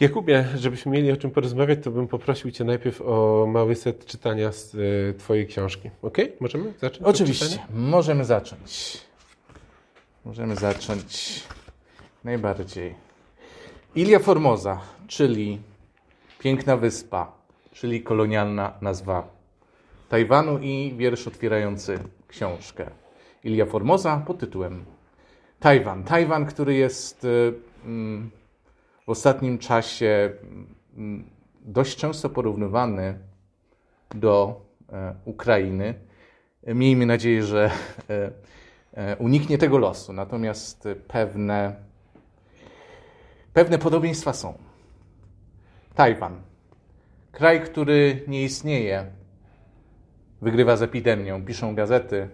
Jakubie, żebyśmy mieli o czym porozmawiać, to bym poprosił Cię najpierw o mały set czytania z y, Twojej książki. Ok? Możemy zacząć? Oczywiście, możemy zacząć. Możemy zacząć najbardziej. Ilia Formosa, czyli piękna wyspa, czyli kolonialna nazwa Tajwanu i wiersz otwierający książkę. Ilia Formosa pod tytułem Tajwan. Tajwan, który jest y, mm, w ostatnim czasie mm, dość często porównywany do e, Ukrainy. Miejmy nadzieję, że e, e, uniknie tego losu, natomiast pewne, pewne podobieństwa są. Tajwan. Kraj, który nie istnieje, wygrywa z epidemią, piszą gazety.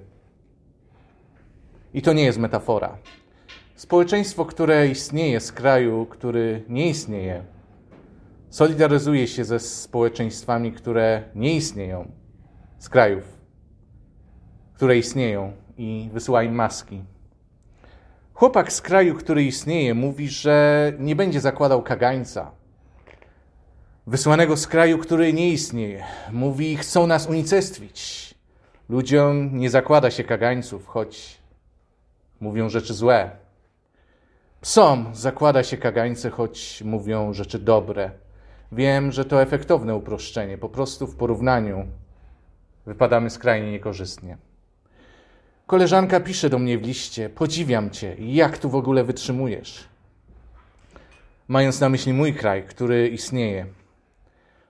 I to nie jest metafora. Społeczeństwo, które istnieje z kraju, który nie istnieje, solidaryzuje się ze społeczeństwami, które nie istnieją, z krajów, które istnieją i wysyła im maski. Chłopak z kraju, który istnieje, mówi, że nie będzie zakładał kagańca. Wysłanego z kraju, który nie istnieje, mówi, chcą nas unicestwić. Ludziom nie zakłada się kagańców, choć mówią rzeczy złe. Psom zakłada się kagańce, choć mówią rzeczy dobre. Wiem, że to efektowne uproszczenie. Po prostu w porównaniu wypadamy skrajnie niekorzystnie. Koleżanka pisze do mnie w liście: Podziwiam cię, jak tu w ogóle wytrzymujesz? Mając na myśli mój kraj, który istnieje,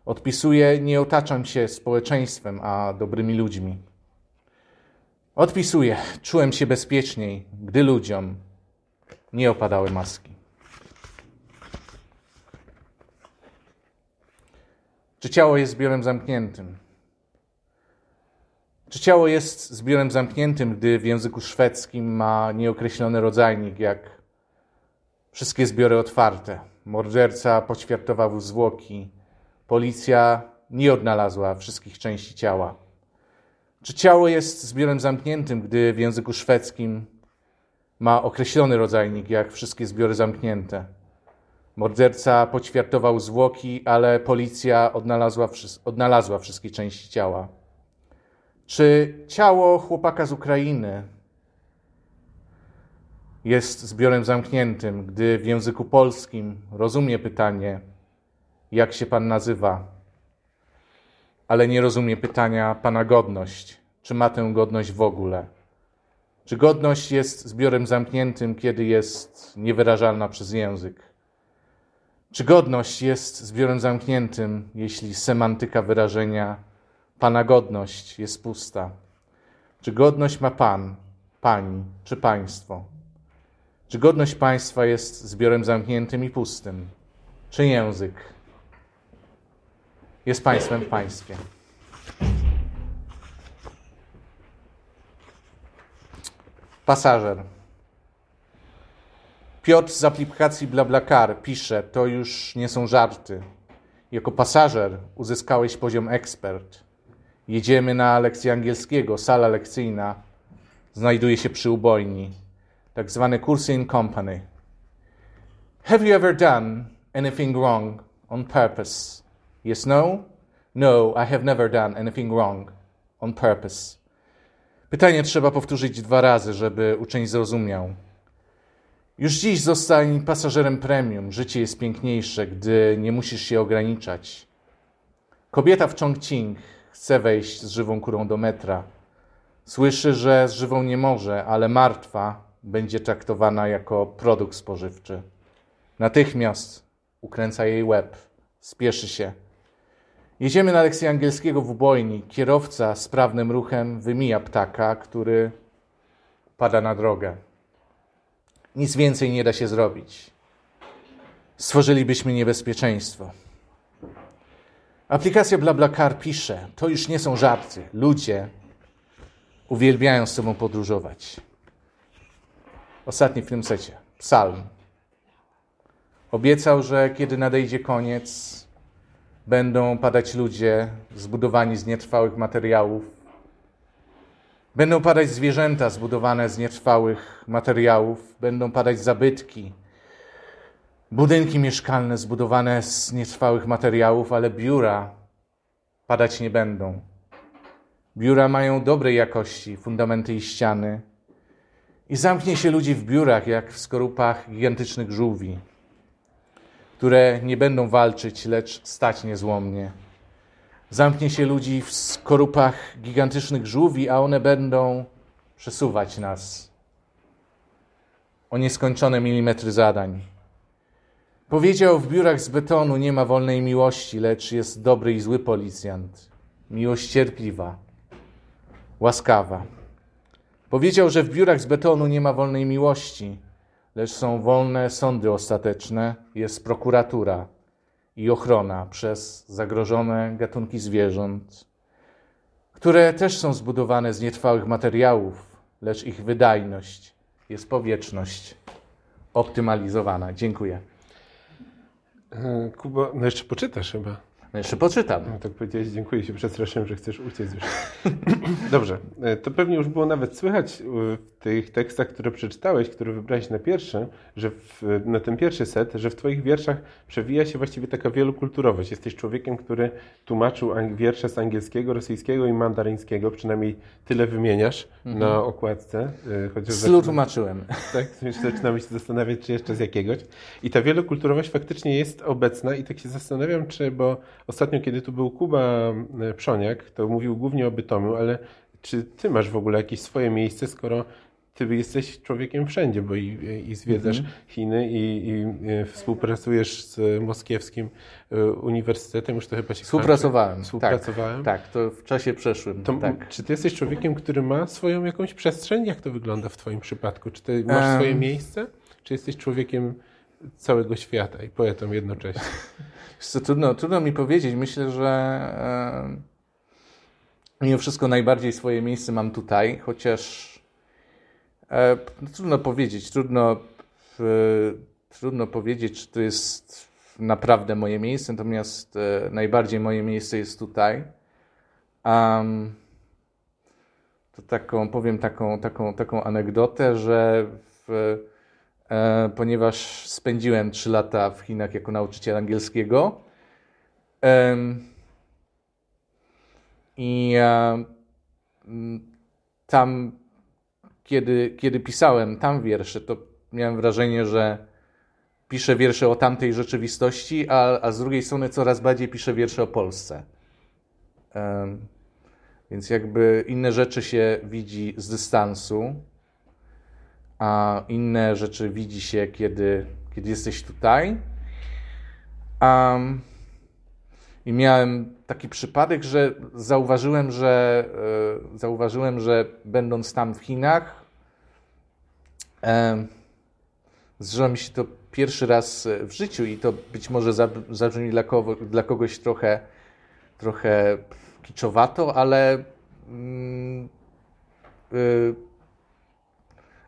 odpisuję: Nie otaczam się społeczeństwem, a dobrymi ludźmi. Odpisuję: Czułem się bezpieczniej, gdy ludziom nie opadały maski. Czy ciało jest zbiorem zamkniętym? Czy ciało jest zbiorem zamkniętym, gdy w języku szwedzkim ma nieokreślony rodzajnik, jak wszystkie zbiory otwarte? Morderca poćwiartował zwłoki, policja nie odnalazła wszystkich części ciała. Czy ciało jest zbiorem zamkniętym, gdy w języku szwedzkim ma określony rodzajnik, jak wszystkie zbiory zamknięte? Morderca poćwiartował zwłoki, ale policja odnalazła, odnalazła wszystkie części ciała. Czy ciało chłopaka z Ukrainy jest zbiorem zamkniętym, gdy w języku polskim rozumie pytanie, jak się pan nazywa, ale nie rozumie pytania pana godność, czy ma tę godność w ogóle? Czy godność jest zbiorem zamkniętym, kiedy jest niewyrażalna przez język? Czy godność jest zbiorem zamkniętym, jeśli semantyka wyrażenia Pana godność jest pusta? Czy godność ma Pan, Pani czy Państwo? Czy godność Państwa jest zbiorem zamkniętym i pustym? Czy język jest Państwem w Państwie? Pasażer. Piotr z aplikacji BlaBlaCar pisze, to już nie są żarty. Jako pasażer uzyskałeś poziom ekspert. Jedziemy na lekcję angielskiego. Sala lekcyjna znajduje się przy ubojni. Tak zwane kursy in company. Have you ever done anything wrong on purpose? Yes, no? No, I have never done anything wrong on purpose. Pytanie trzeba powtórzyć dwa razy, żeby uczeń zrozumiał. Już dziś zostań pasażerem premium. Życie jest piękniejsze, gdy nie musisz się ograniczać. Kobieta w Chongqing chce wejść z żywą kurą do metra. Słyszy, że z żywą nie może, ale martwa będzie traktowana jako produkt spożywczy. Natychmiast ukręca jej łeb, spieszy się. Jedziemy na lekcję angielskiego w ubojni. Kierowca sprawnym ruchem wymija ptaka, który pada na drogę. Nic więcej nie da się zrobić. Stworzylibyśmy niebezpieczeństwo. Aplikacja BlaBlaCar pisze, to już nie są żarty. Ludzie uwielbiają z sobą podróżować. Ostatni w tym secie. Psalm. Obiecał, że kiedy nadejdzie koniec, będą padać ludzie zbudowani z nietrwałych materiałów. Będą padać zwierzęta zbudowane z nietrwałych materiałów, będą padać zabytki, budynki mieszkalne zbudowane z nietrwałych materiałów, ale biura padać nie będą. Biura mają dobrej jakości fundamenty i ściany. I zamknie się ludzi w biurach, jak w skorupach gigantycznych żółwi, które nie będą walczyć, lecz stać niezłomnie. Zamknie się ludzi w skorupach gigantycznych żółwi, a one będą przesuwać nas o nieskończone milimetry zadań. Powiedział, w biurach z betonu nie ma wolnej miłości, lecz jest dobry i zły policjant. Miłość cierpliwa, łaskawa. Powiedział, że w biurach z betonu nie ma wolnej miłości, lecz są wolne sądy ostateczne, jest prokuratura i ochrona przez zagrożone gatunki zwierząt, które też są zbudowane z nietrwałych materiałów, lecz ich wydajność jest powietrzność optymalizowana. Dziękuję. E, Kuba, no jeszcze poczytasz chyba. No jeszcze poczytam. No, tak powiedziałeś, dziękuję się, przestraszyłem, że chcesz uciec już. Dobrze, e, to pewnie już było nawet słychać e, w tych tekstach, które przeczytałeś, które wybrałeś na pierwszy, że w, na ten pierwszy set, że w Twoich wierszach przewija się właściwie taka wielokulturowość. Jesteś człowiekiem, który tłumaczył wiersze z angielskiego, rosyjskiego i mandaryńskiego, przynajmniej tyle wymieniasz na okładce. e, Chociaż Slu tłumaczyłem. tak, zaczynamy się zastanawiać, czy jeszcze z jakiegoś. I ta wielokulturowość faktycznie jest obecna i tak się zastanawiam, czy, bo ostatnio, kiedy tu był Kuba e, Przoniak, to mówił głównie o Bytomiu, ale czy ty masz w ogóle jakieś swoje miejsce, skoro ty jesteś człowiekiem wszędzie, bo i, i zwiedzasz Chiny i, i e, współpracujesz z moskiewskim e, uniwersytetem, już to chyba się Współpracowałem. kończy. Współpracowałem. Tak, tak, to w czasie przeszłym. To, tak. Czy ty jesteś człowiekiem, który ma swoją jakąś przestrzeń? Jak to wygląda w twoim przypadku? Czy ty masz swoje miejsce? Czy jesteś człowiekiem całego świata i poetą jednocześnie? Co, trudno, trudno mi powiedzieć. Myślę, że e, mimo wszystko najbardziej swoje miejsce mam tutaj, chociaż e, no, trudno powiedzieć. Trudno, e, trudno powiedzieć, czy to jest naprawdę moje miejsce, natomiast e, najbardziej moje miejsce jest tutaj. Am, to taką, powiem taką, taką, taką anegdotę, że w, ponieważ spędziłem 3 lata w Chinach jako nauczyciel angielskiego i e, tam, kiedy, kiedy pisałem tam wiersze, to miałem wrażenie, że piszę wiersze o tamtej rzeczywistości, a, a z drugiej strony coraz bardziej piszę wiersze o Polsce. Więc jakby inne rzeczy się widzi z dystansu, a inne rzeczy widzi się, kiedy, kiedy jesteś tutaj. Um, I miałem taki przypadek, że zauważyłem, że e, zauważyłem, że będąc tam w Chinach, e, zdarzyło mi się to pierwszy raz w życiu i to być może zab- zabrzmi dla, kogo, dla kogoś trochę, trochę kiczowato, ale mm, y,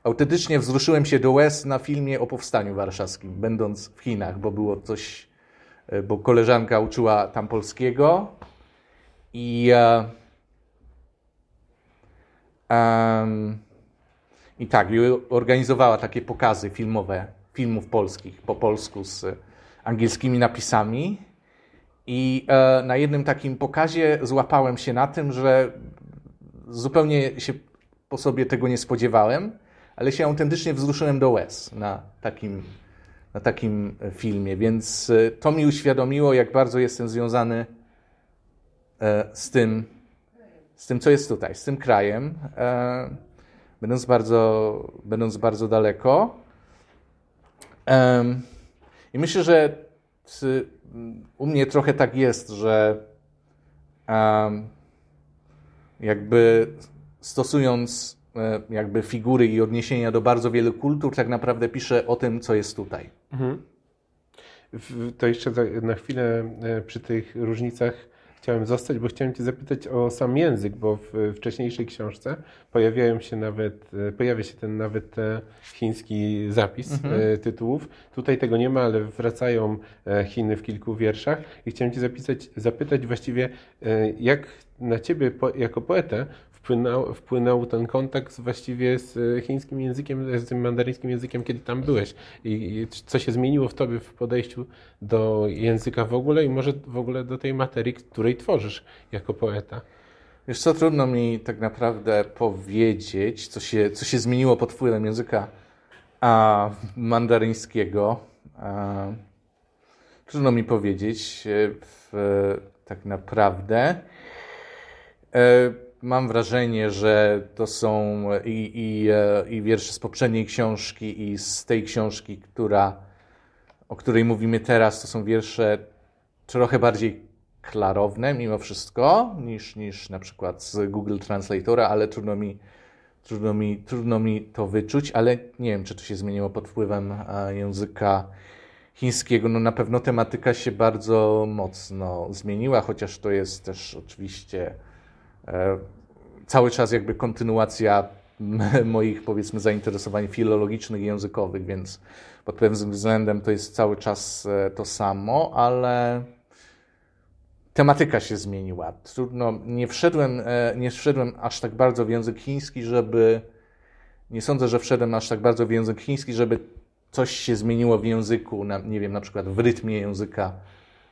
autentycznie wzruszyłem się do łez na filmie o powstaniu warszawskim, będąc w Chinach, bo było coś, y, bo koleżanka uczyła tam polskiego i e, em, i tak, organizowała takie pokazy filmowe filmów polskich po polsku z angielskimi napisami. I e, na jednym takim pokazie złapałem się na tym, że zupełnie się po sobie tego nie spodziewałem, ale się autentycznie wzruszyłem do łez na takim, na takim filmie, więc e, to mi uświadomiło, jak bardzo jestem związany e, z tym, z tym, co jest tutaj, z tym krajem, e, będąc bardzo, będąc bardzo daleko. I myślę, że u mnie trochę tak jest, że jakby stosując jakby figury i odniesienia do bardzo wielu kultur, tak naprawdę piszę o tym, co jest tutaj. W- To jeszcze na chwilę e, przy tych różnicach chciałem zostać, bo chciałem Cię zapytać o sam język, bo w wcześniejszej książce pojawiają się nawet, e, pojawia się ten nawet e, chiński zapis e, tytułów. Tutaj tego nie ma, ale wracają e, Chiny w kilku wierszach i chciałem Cię zapisać, zapytać właściwie, e, jak na Ciebie jako poetę wpłynął, wpłynął ten kontakt właściwie z e, chińskim językiem, z tym mandaryńskim językiem, kiedy tam byłeś? I, co się zmieniło w tobie w podejściu do języka w ogóle i może w ogóle do tej materii, której tworzysz jako poeta? Wiesz co, trudno mi tak naprawdę powiedzieć, co się, co się zmieniło pod wpływem języka a, mandaryńskiego. A, trudno mi powiedzieć e, w, tak naprawdę. E, mam wrażenie, że to są i, i, e, i wiersze z poprzedniej książki, i z tej książki, która, o której mówimy teraz, to są wiersze trochę bardziej klarowne mimo wszystko niż, niż na przykład z Google Translatora, ale trudno mi, trudno, mi, trudno mi to wyczuć, ale nie wiem, czy to się zmieniło pod wpływem e, języka chińskiego. No na pewno tematyka się bardzo mocno zmieniła, chociaż to jest też oczywiście e, cały czas jakby kontynuacja moich powiedzmy zainteresowań filologicznych i językowych, więc pod pewnym względem to jest cały czas e, to samo, ale tematyka się zmieniła. Trudno, nie wszedłem, e, nie wszedłem aż tak bardzo w język chiński, żeby. Nie sądzę, że wszedłem aż tak bardzo w język chiński, żeby coś się zmieniło w języku, nie wiem, na przykład w rytmie języka,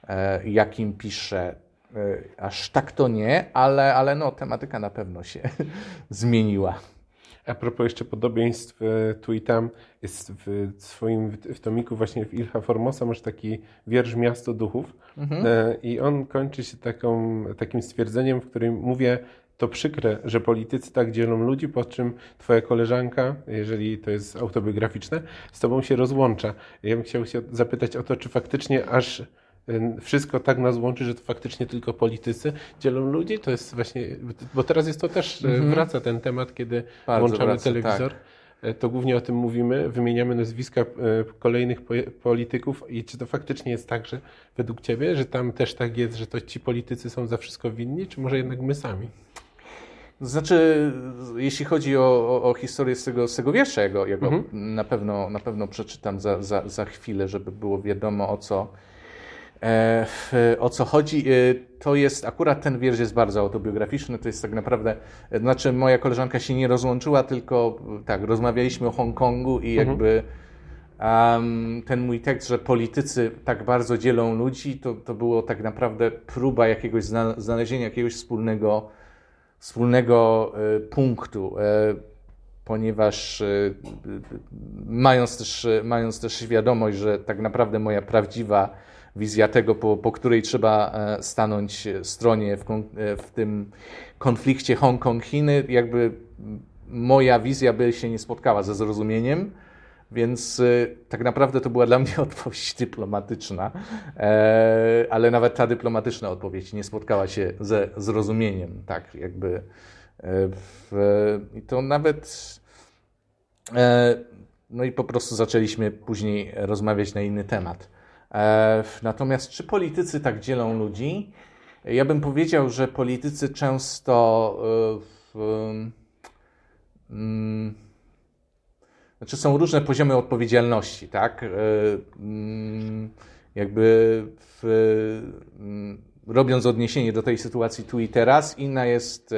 e, jakim piszę. E, aż tak to nie, ale, ale no, tematyka na pewno się zmieniła. A propos jeszcze podobieństw e, tu i tam, jest w swoim w tomiku właśnie w Ilha Formosa masz taki wiersz Miasto Duchów mhm. E, i on kończy się taką, takim stwierdzeniem, w którym mówię to przykre, że politycy tak dzielą ludzi, po czym twoja koleżanka, jeżeli to jest autobiograficzne, z tobą się rozłącza. Ja bym chciał się zapytać o to, czy faktycznie aż wszystko tak nas łączy, że to faktycznie tylko politycy dzielą ludzi. To jest właśnie, bo teraz jest to też, mm -hmm. wraca ten temat, kiedy Bardzo włączamy wraca, telewizor. Tak. To głównie o tym mówimy, wymieniamy nazwiska e, kolejnych polityków i czy to faktycznie jest tak, że według Ciebie, że tam też tak jest, że to ci politycy są za wszystko winni, czy może jednak my sami? Znaczy, jeśli chodzi o, o, o historię z tego, z tego wiersza, ja go, ja go mhm. na, pewno, na pewno przeczytam za, za, za chwilę, żeby było wiadomo o co, o co chodzi? E, to jest, akurat ten wiersz jest bardzo autobiograficzny, to jest tak naprawdę, e, znaczy moja koleżanka się nie rozłączyła, tylko tak, rozmawialiśmy o Hongkongu i mhm. jakby um, ten mój tekst, że politycy tak bardzo dzielą ludzi, to, to było tak naprawdę próba jakiegoś znalezienia jakiegoś wspólnego, wspólnego punktu ponieważ mając też, mając też świadomość, że tak naprawdę moja prawdziwa wizja tego, po, po której trzeba e, stanąć stronie w, e, w tym konflikcie Hongkong-Chiny, jakby moja wizja by się nie spotkała ze zrozumieniem. Więc tak naprawdę to była dla mnie odpowiedź dyplomatyczna, e, ale nawet ta dyplomatyczna odpowiedź nie spotkała się ze zrozumieniem. Tak, jakby. I to nawet. No i po prostu zaczęliśmy później rozmawiać na inny temat. E, natomiast czy politycy tak dzielą ludzi? Ja bym powiedział, że politycy często e, mm, znaczy są różne poziomy odpowiedzialności, tak? E, mm, jakby w, mm, robiąc odniesienie do tej sytuacji tu i teraz, inna jest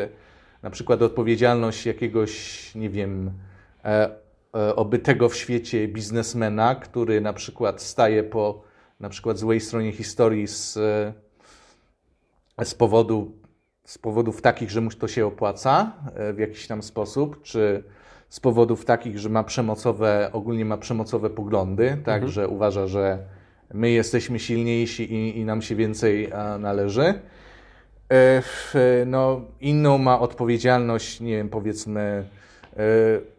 na przykład odpowiedzialność jakiegoś, nie wiem, obytego w świecie biznesmena, który na przykład staje po na przykład złej stronie historii z, e, z, powodu, z powodów takich, że mu to się opłaca e, w jakiś tam sposób, czy z powodów takich, że ma przemocowe, ogólnie ma przemocowe poglądy, tak, mhm. że uważa, że my jesteśmy silniejsi i, i nam się więcej należy. E, no, inną ma odpowiedzialność, nie wiem, powiedzmy,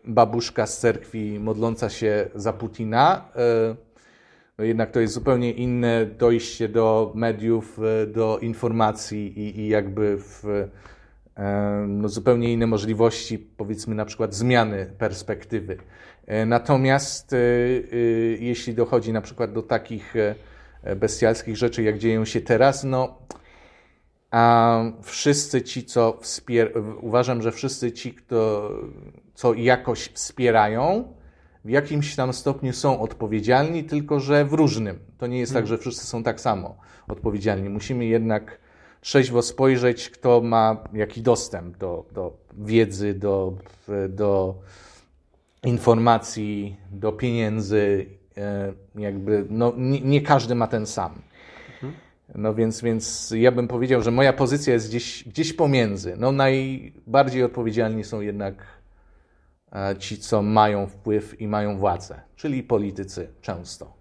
babuszka z cerkwi modląca się za Putina no jednak to jest zupełnie inne dojście do mediów, e, do informacji i, i jakby w, e, no zupełnie inne możliwości, powiedzmy na przykład zmiany perspektywy. E, natomiast jeśli dochodzi na przykład do takich bestialskich rzeczy, jak dzieją się teraz, no a wszyscy ci, co wspierają, uważam, że wszyscy ci, kto, co jakoś wspierają, w jakimś tam stopniu są odpowiedzialni, tylko że w różnym. To nie jest tak, hmm. że wszyscy są tak samo odpowiedzialni. Musimy jednak trzeźwo spojrzeć, kto ma jaki dostęp do, do wiedzy, do, do informacji, do pieniędzy. E, jakby, no, nie, nie każdy ma ten sam. No więc, więc ja bym powiedział, że moja pozycja jest gdzieś, gdzieś pomiędzy. No najbardziej odpowiedzialni są jednak ci, co mają wpływ i mają władzę, czyli politycy często.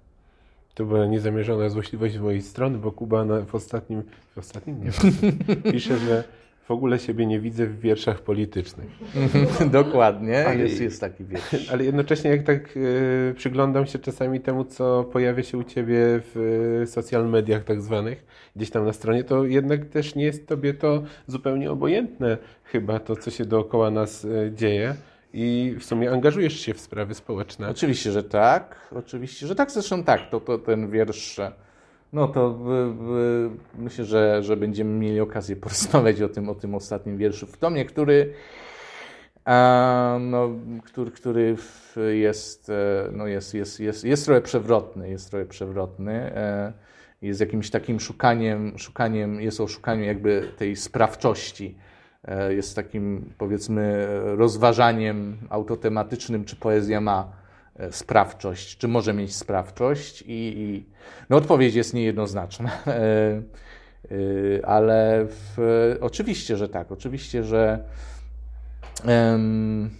To była niezamierzona złośliwość z mojej strony, bo Kuba na, w ostatnim, w ostatnim nie, pisze, że w ogóle siebie nie widzę w wierszach politycznych. Dokładnie, ale, jest, jest taki wiersz. Ale jednocześnie jak tak y, przyglądam się czasami temu, co pojawia się u Ciebie w y, social mediach tak zwanych, gdzieś tam na stronie, to jednak też nie jest Tobie to zupełnie obojętne chyba to, co się dookoła nas y, dzieje i w sumie angażujesz się w sprawy społeczne. Oczywiście, że tak. Oczywiście, że tak. Zresztą tak, to, to ten wiersz, no to w, w, myślę, że, że będziemy mieli okazję porozmawiać o tym, o tym ostatnim wierszu w tomie, który, a, no, który, który jest, e, no jest, jest, jest, jest trochę przewrotny, jest trochę przewrotny. E, jest jakimś takim szukaniem, szukaniem, jest o szukaniu jakby tej sprawczości jest takim, powiedzmy, rozważaniem autotematycznym, czy poezja ma e, sprawczość, czy może mieć sprawczość. I, i no odpowiedź jest niejednoznaczna. E, ale w, oczywiście, że tak. Oczywiście, że. Um,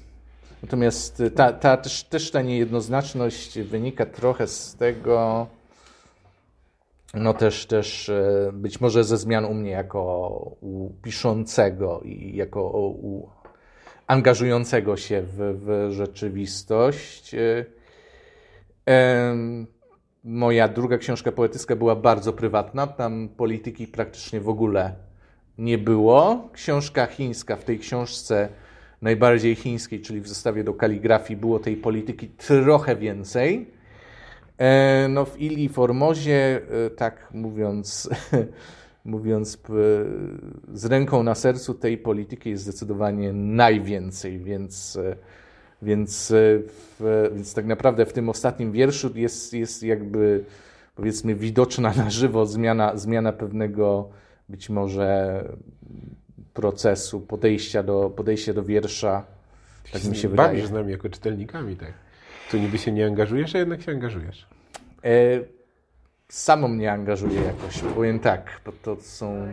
natomiast ta, ta, też, też ta niejednoznaczność wynika trochę z tego, no też, też e, być może ze zmian u mnie jako u piszącego i jako u angażującego się w, w rzeczywistość. E, moja druga książka poetycka była bardzo prywatna, tam polityki praktycznie w ogóle nie było. Książka chińska, w tej książce najbardziej chińskiej, czyli w zestawie do kaligrafii, było tej polityki trochę więcej. E, no w Ili Formozie, e, tak mówiąc, mówiąc z ręką na sercu, tej polityki jest zdecydowanie najwięcej, więc, e, więc, więc tak naprawdę w tym ostatnim wierszu jest, jest jakby powiedzmy widoczna na żywo zmiana, zmiana pewnego być może procesu, podejścia do, podejścia do wiersza. Tak mi się wydaje. z nami jako czytelnikami, tak. Tu niby się nie angażujesz, a jednak się angażujesz. E, samo mnie angażuje jakoś, powiem tak, bo to są...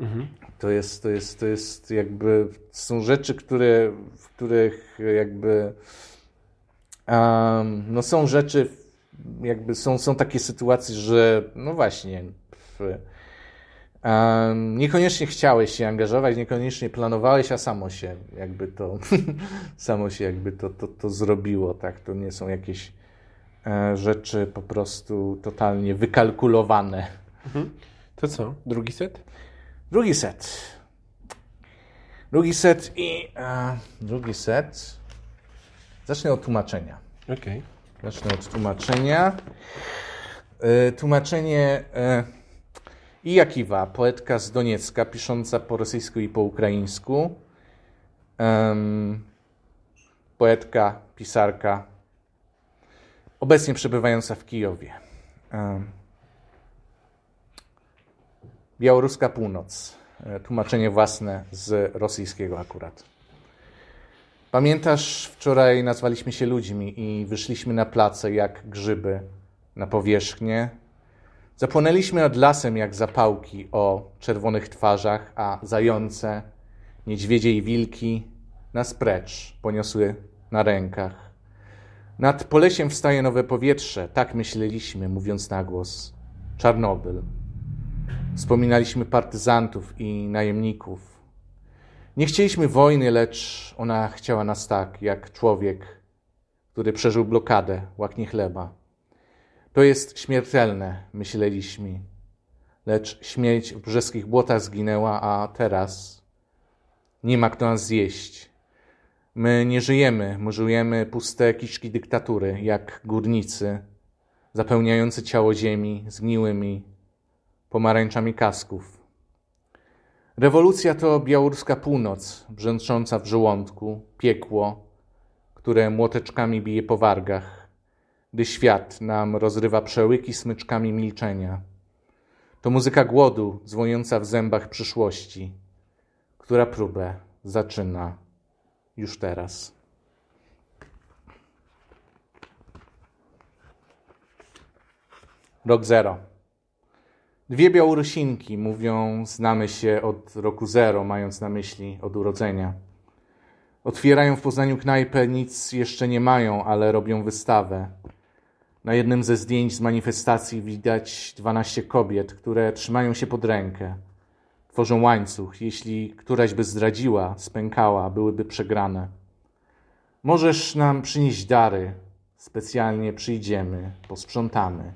Mhm. To jest, to jest, to jest jakby, są rzeczy, które, w których jakby, um, no są rzeczy, jakby są, są takie sytuacje, że no właśnie, Um, niekoniecznie chciałeś się angażować, niekoniecznie planowałeś, a samo się jakby to, samo się jakby to, to, to zrobiło, tak? To nie są jakieś rzeczy po prostu totalnie wykalkulowane. Mhm. To co? Drugi set? Drugi set. Drugi set i e, drugi set. Zacznę od tłumaczenia. Okej. Okay. Zacznę od tłumaczenia. E, tłumaczenie e, i Jakiwa, poetka z Doniecka, pisząca po rosyjsku i po ukraińsku. Um, poetka, pisarka, obecnie przebywająca w Kijowie. Białoruska Północ. E, tłumaczenie własne z rosyjskiego akurat. Pamiętasz, wczoraj nazwaliśmy się ludźmi i wyszliśmy na place jak grzyby na powierzchnię, Zapłonęliśmy nad lasem jak zapałki o czerwonych twarzach, a zające, niedźwiedzie i wilki nas precz poniosły na rękach. Nad polesiem wstaje nowe powietrze, tak myśleliśmy, mówiąc na głos. Czarnobyl. Wspominaliśmy partyzantów i najemników. Nie chcieliśmy wojny, lecz ona chciała nas tak, jak człowiek, który przeżył blokadę, łaknie chleba. To jest śmiertelne, myśleliśmy. Lecz śmierć w brzeskich błotach zginęła, a teraz nie ma kto nas zjeść. My nie żyjemy, my żyjemy puste kiszki dyktatury, jak górnicy, zapełniający ciało ziemi zgniłymi pomarańczami kasków. Rewolucja to białoruska północ, brzęcząca w żołądku, piekło, które młoteczkami bije po wargach gdy świat nam rozrywa przełyki smyczkami milczenia. To muzyka głodu dzwoniąca w zębach przyszłości, która próbę zaczyna już teraz. Rok zero. Dwie Białorusinki mówią, znamy się od roku zero, mając na myśli od urodzenia. Otwierają w Poznaniu knajpę, nic jeszcze nie mają, ale robią wystawę. Na jednym ze zdjęć z manifestacji widać 12 kobiet, które trzymają się pod rękę. Tworzą łańcuch. Jeśli któraś by zdradziła, spękała, byłyby przegrane. Możesz nam przynieść dary. Specjalnie przyjdziemy, posprzątamy.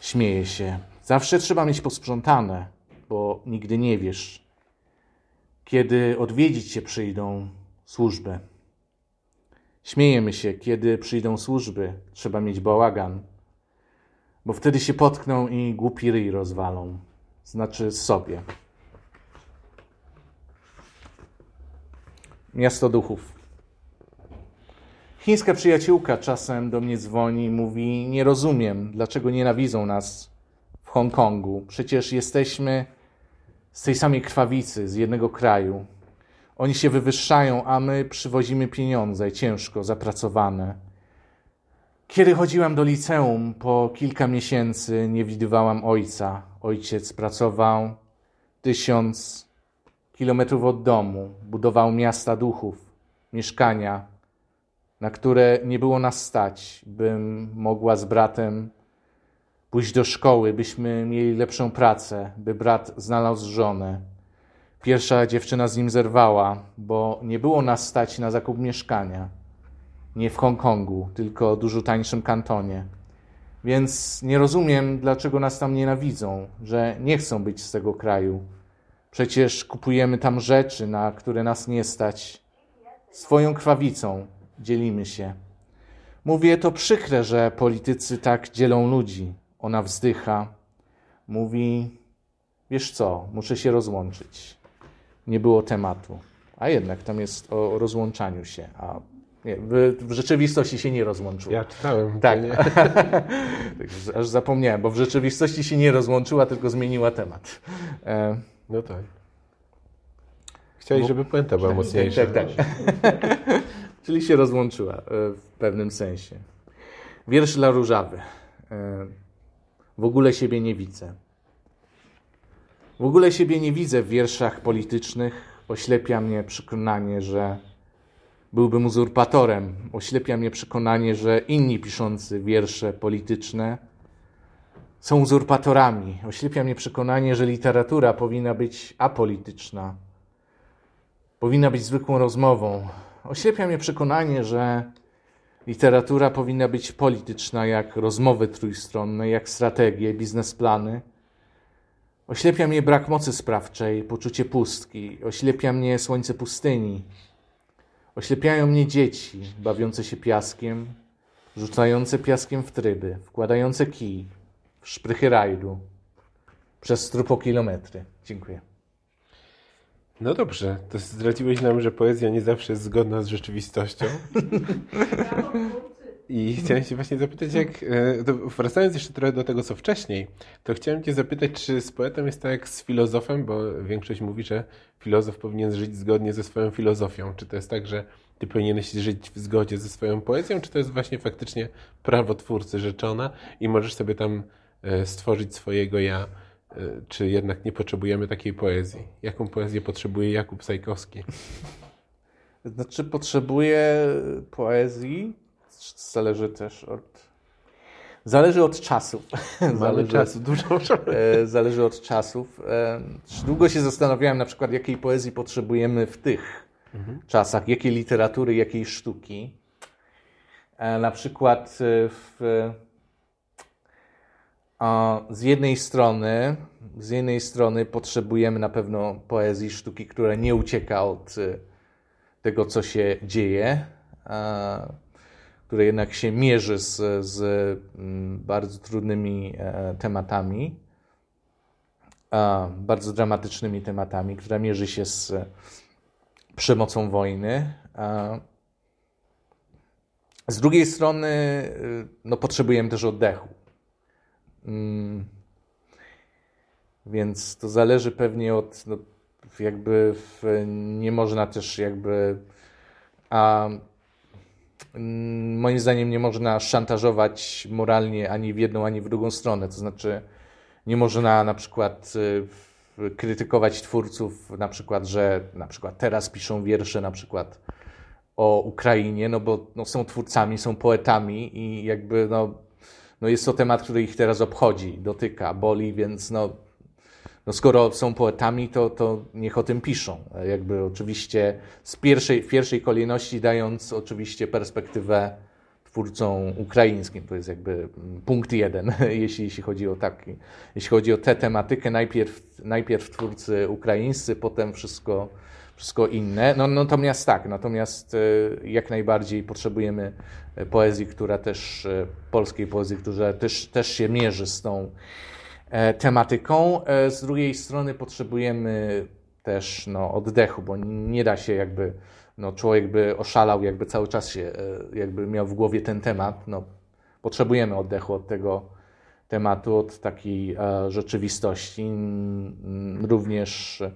Śmieje się. Zawsze trzeba mieć posprzątane, bo nigdy nie wiesz, kiedy odwiedzić cię przyjdą służby. Śmiejemy się, kiedy przyjdą służby, trzeba mieć bałagan, bo wtedy się potkną i głupi ryj rozwalą, znaczy sobie. Miasto duchów. Chińska przyjaciółka czasem do mnie dzwoni i mówi: Nie rozumiem, dlaczego nienawidzą nas w Hongkongu. Przecież jesteśmy z tej samej krwawicy, z jednego kraju. Oni się wywyższają, a my przywozimy pieniądze ciężko zapracowane. Kiedy chodziłam do liceum, po kilka miesięcy nie widywałam ojca. Ojciec pracował tysiąc kilometrów od domu, budował miasta duchów, mieszkania, na które nie było nas stać, bym mogła z bratem pójść do szkoły, byśmy mieli lepszą pracę, by brat znalazł żonę. Pierwsza dziewczyna z nim zerwała, bo nie było nas stać na zakup mieszkania. Nie w Hongkongu, tylko dużo tańszym kantonie. Więc nie rozumiem, dlaczego nas tam nienawidzą, że nie chcą być z tego kraju. Przecież kupujemy tam rzeczy, na które nas nie stać. Swoją krwawicą dzielimy się. Mówię, to przykre, że politycy tak dzielą ludzi. Ona wzdycha. Mówi, wiesz co, muszę się rozłączyć. Nie było tematu. A jednak tam jest o rozłączaniu się. A nie, w, rzeczywistości się nie rozłączyła. Ja czytałem. Tak. Tak, Aż zapomniałem, bo w rzeczywistości się nie rozłączyła, tylko zmieniła temat. No tak. Chciałeś, Bo- żeby puenta była mocniejsza. Tak, tak. Czyli się rozłączyła e, w pewnym sensie. Wiersz dla Różawy. E, W ogóle siebie nie widzę. W ogóle siebie nie widzę w wierszach politycznych. Oślepia mnie przekonanie, że byłbym uzurpatorem. Oślepia mnie przekonanie, że inni piszący wiersze polityczne są uzurpatorami. Oślepia mnie przekonanie, że literatura powinna być apolityczna powinna być zwykłą rozmową. Oślepia mnie przekonanie, że literatura powinna być polityczna, jak rozmowy trójstronne, jak strategie, biznesplany. Oślepia mnie brak mocy sprawczej, poczucie pustki. Oślepia mnie słońce pustyni. Oślepiają mnie dzieci bawiące się piaskiem, rzucające piaskiem w tryby, wkładające kij w szprychy rajdu przez strupokilometry. Dziękuję. No dobrze, to zdradziłeś nam, że poezja nie zawsze jest zgodna z rzeczywistością. I chciałem się właśnie zapytać, jak, e, wracając jeszcze trochę do tego, co wcześniej, to chciałem cię zapytać, czy z poetą jest tak jak z filozofem, bo większość mówi, że filozof powinien żyć zgodnie ze swoją filozofią. Czy to jest tak, że ty powinieneś żyć w zgodzie ze swoją poezją, czy to jest właśnie faktycznie prawo twórcy rzeczona i możesz sobie tam stworzyć swojego ja, e, czy jednak nie potrzebujemy takiej poezji? Jaką poezję potrzebuje Jakub Sajkowski? Znaczy, potrzebuję poezji. Zależy też od. Zależy od czasów. Mamy Zależy czasu dużo. E, Zależy od czasów. E, Długo się zastanawiałem na przykład, jakiej poezji potrzebujemy w tych czasach, jakiej literatury, jakiej sztuki. E, Na przykład e, w, a, z jednej strony, z jednej strony potrzebujemy na pewno poezji, sztuki, która nie ucieka od e, tego, co się dzieje, które jednak się mierzy z, z mm, bardzo trudnymi e, tematami, bardzo dramatycznymi tematami, która mierzy się z przemocą wojny. Z drugiej strony, y, no, potrzebujemy też oddechu. Mm. Więc to zależy pewnie od, no, jakby w, nie można też jakby, a mm, moim zdaniem nie można szantażować moralnie ani w jedną, ani w drugą stronę. To znaczy, nie można na przykład y, krytykować twórców, na przykład, że na przykład teraz piszą wiersze na przykład o Ukrainie, no bo no, są twórcami, są poetami i jakby no, no jest to temat, który ich teraz obchodzi, dotyka, boli, więc no, no skoro są poetami, to, to niech o tym piszą. Jakby oczywiście z pierwszej, w pierwszej kolejności dając oczywiście perspektywę twórcom ukraińskim. To jest jakby punkt jeden, jeśli, jeśli chodzi o taki, jeśli chodzi o tę tematykę. Najpierw, najpierw twórcy ukraińscy, potem wszystko, wszystko inne. No, natomiast tak, natomiast e, jak najbardziej potrzebujemy poezji, która też, e, polskiej poezji, która też, też się mierzy z tą e, tematyką. Z drugiej strony potrzebujemy też no, oddechu, bo nie da się jakby no, człowiek by oszalał, jakby cały czas się, e, jakby miał w głowie ten temat. No, potrzebujemy oddechu od tego tematu, od takiej e, rzeczywistości. Również e,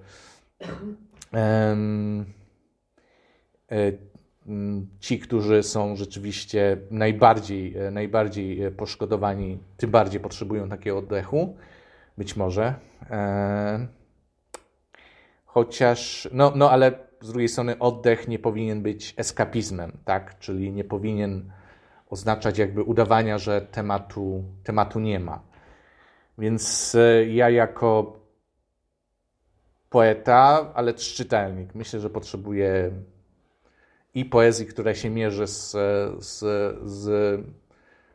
ci, którzy są rzeczywiście najbardziej, e, najbardziej poszkodowani, tym bardziej potrzebują takiego oddechu. Być może. E, chociaż, no, no ale z drugiej strony oddech nie powinien być eskapizmem, tak? Czyli nie powinien oznaczać jakby udawania, że tematu, tematu nie ma. Więc e, ja jako poeta, ale też czytelnik, myślę, że potrzebuję i poezji, która się mierzy z, z, z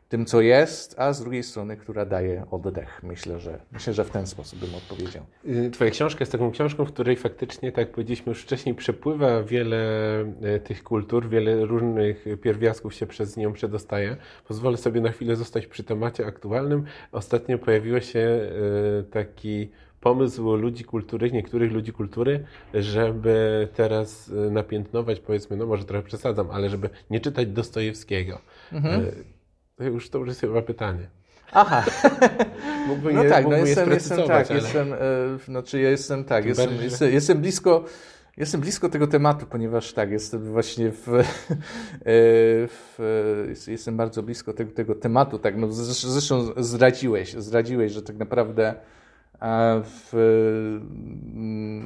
tym, co jest, a z drugiej strony, która daje oddech. Myślę, że myślę, że w ten sposób bym odpowiedział. Y, twoja książka jest taką książką, w której faktycznie, tak jak powiedzieliśmy już wcześniej, przepływa wiele y, tych kultur, wiele różnych pierwiastków się przez nią przedostaje. Pozwolę sobie na chwilę zostać przy temacie aktualnym. Ostatnio pojawił się y, taki pomysł ludzi kultury, niektórych ludzi kultury, żeby teraz napiętnować, powiedzmy, no może trochę przesadzam, ale żeby nie czytać Dostojewskiego. Mhm. To już, to już jest chyba pytanie. Aha. Mógłby no je, tak, no jestem, jestem tak, ale... jestem, e, znaczy ja jestem tak, jestem, jestem, jestem, blisko, jestem blisko tego tematu, ponieważ tak, jestem właśnie w, e, w jestem bardzo blisko tego, tego tematu, tak, no zresztą zdradziłeś, zdradziłeś, że tak naprawdę w,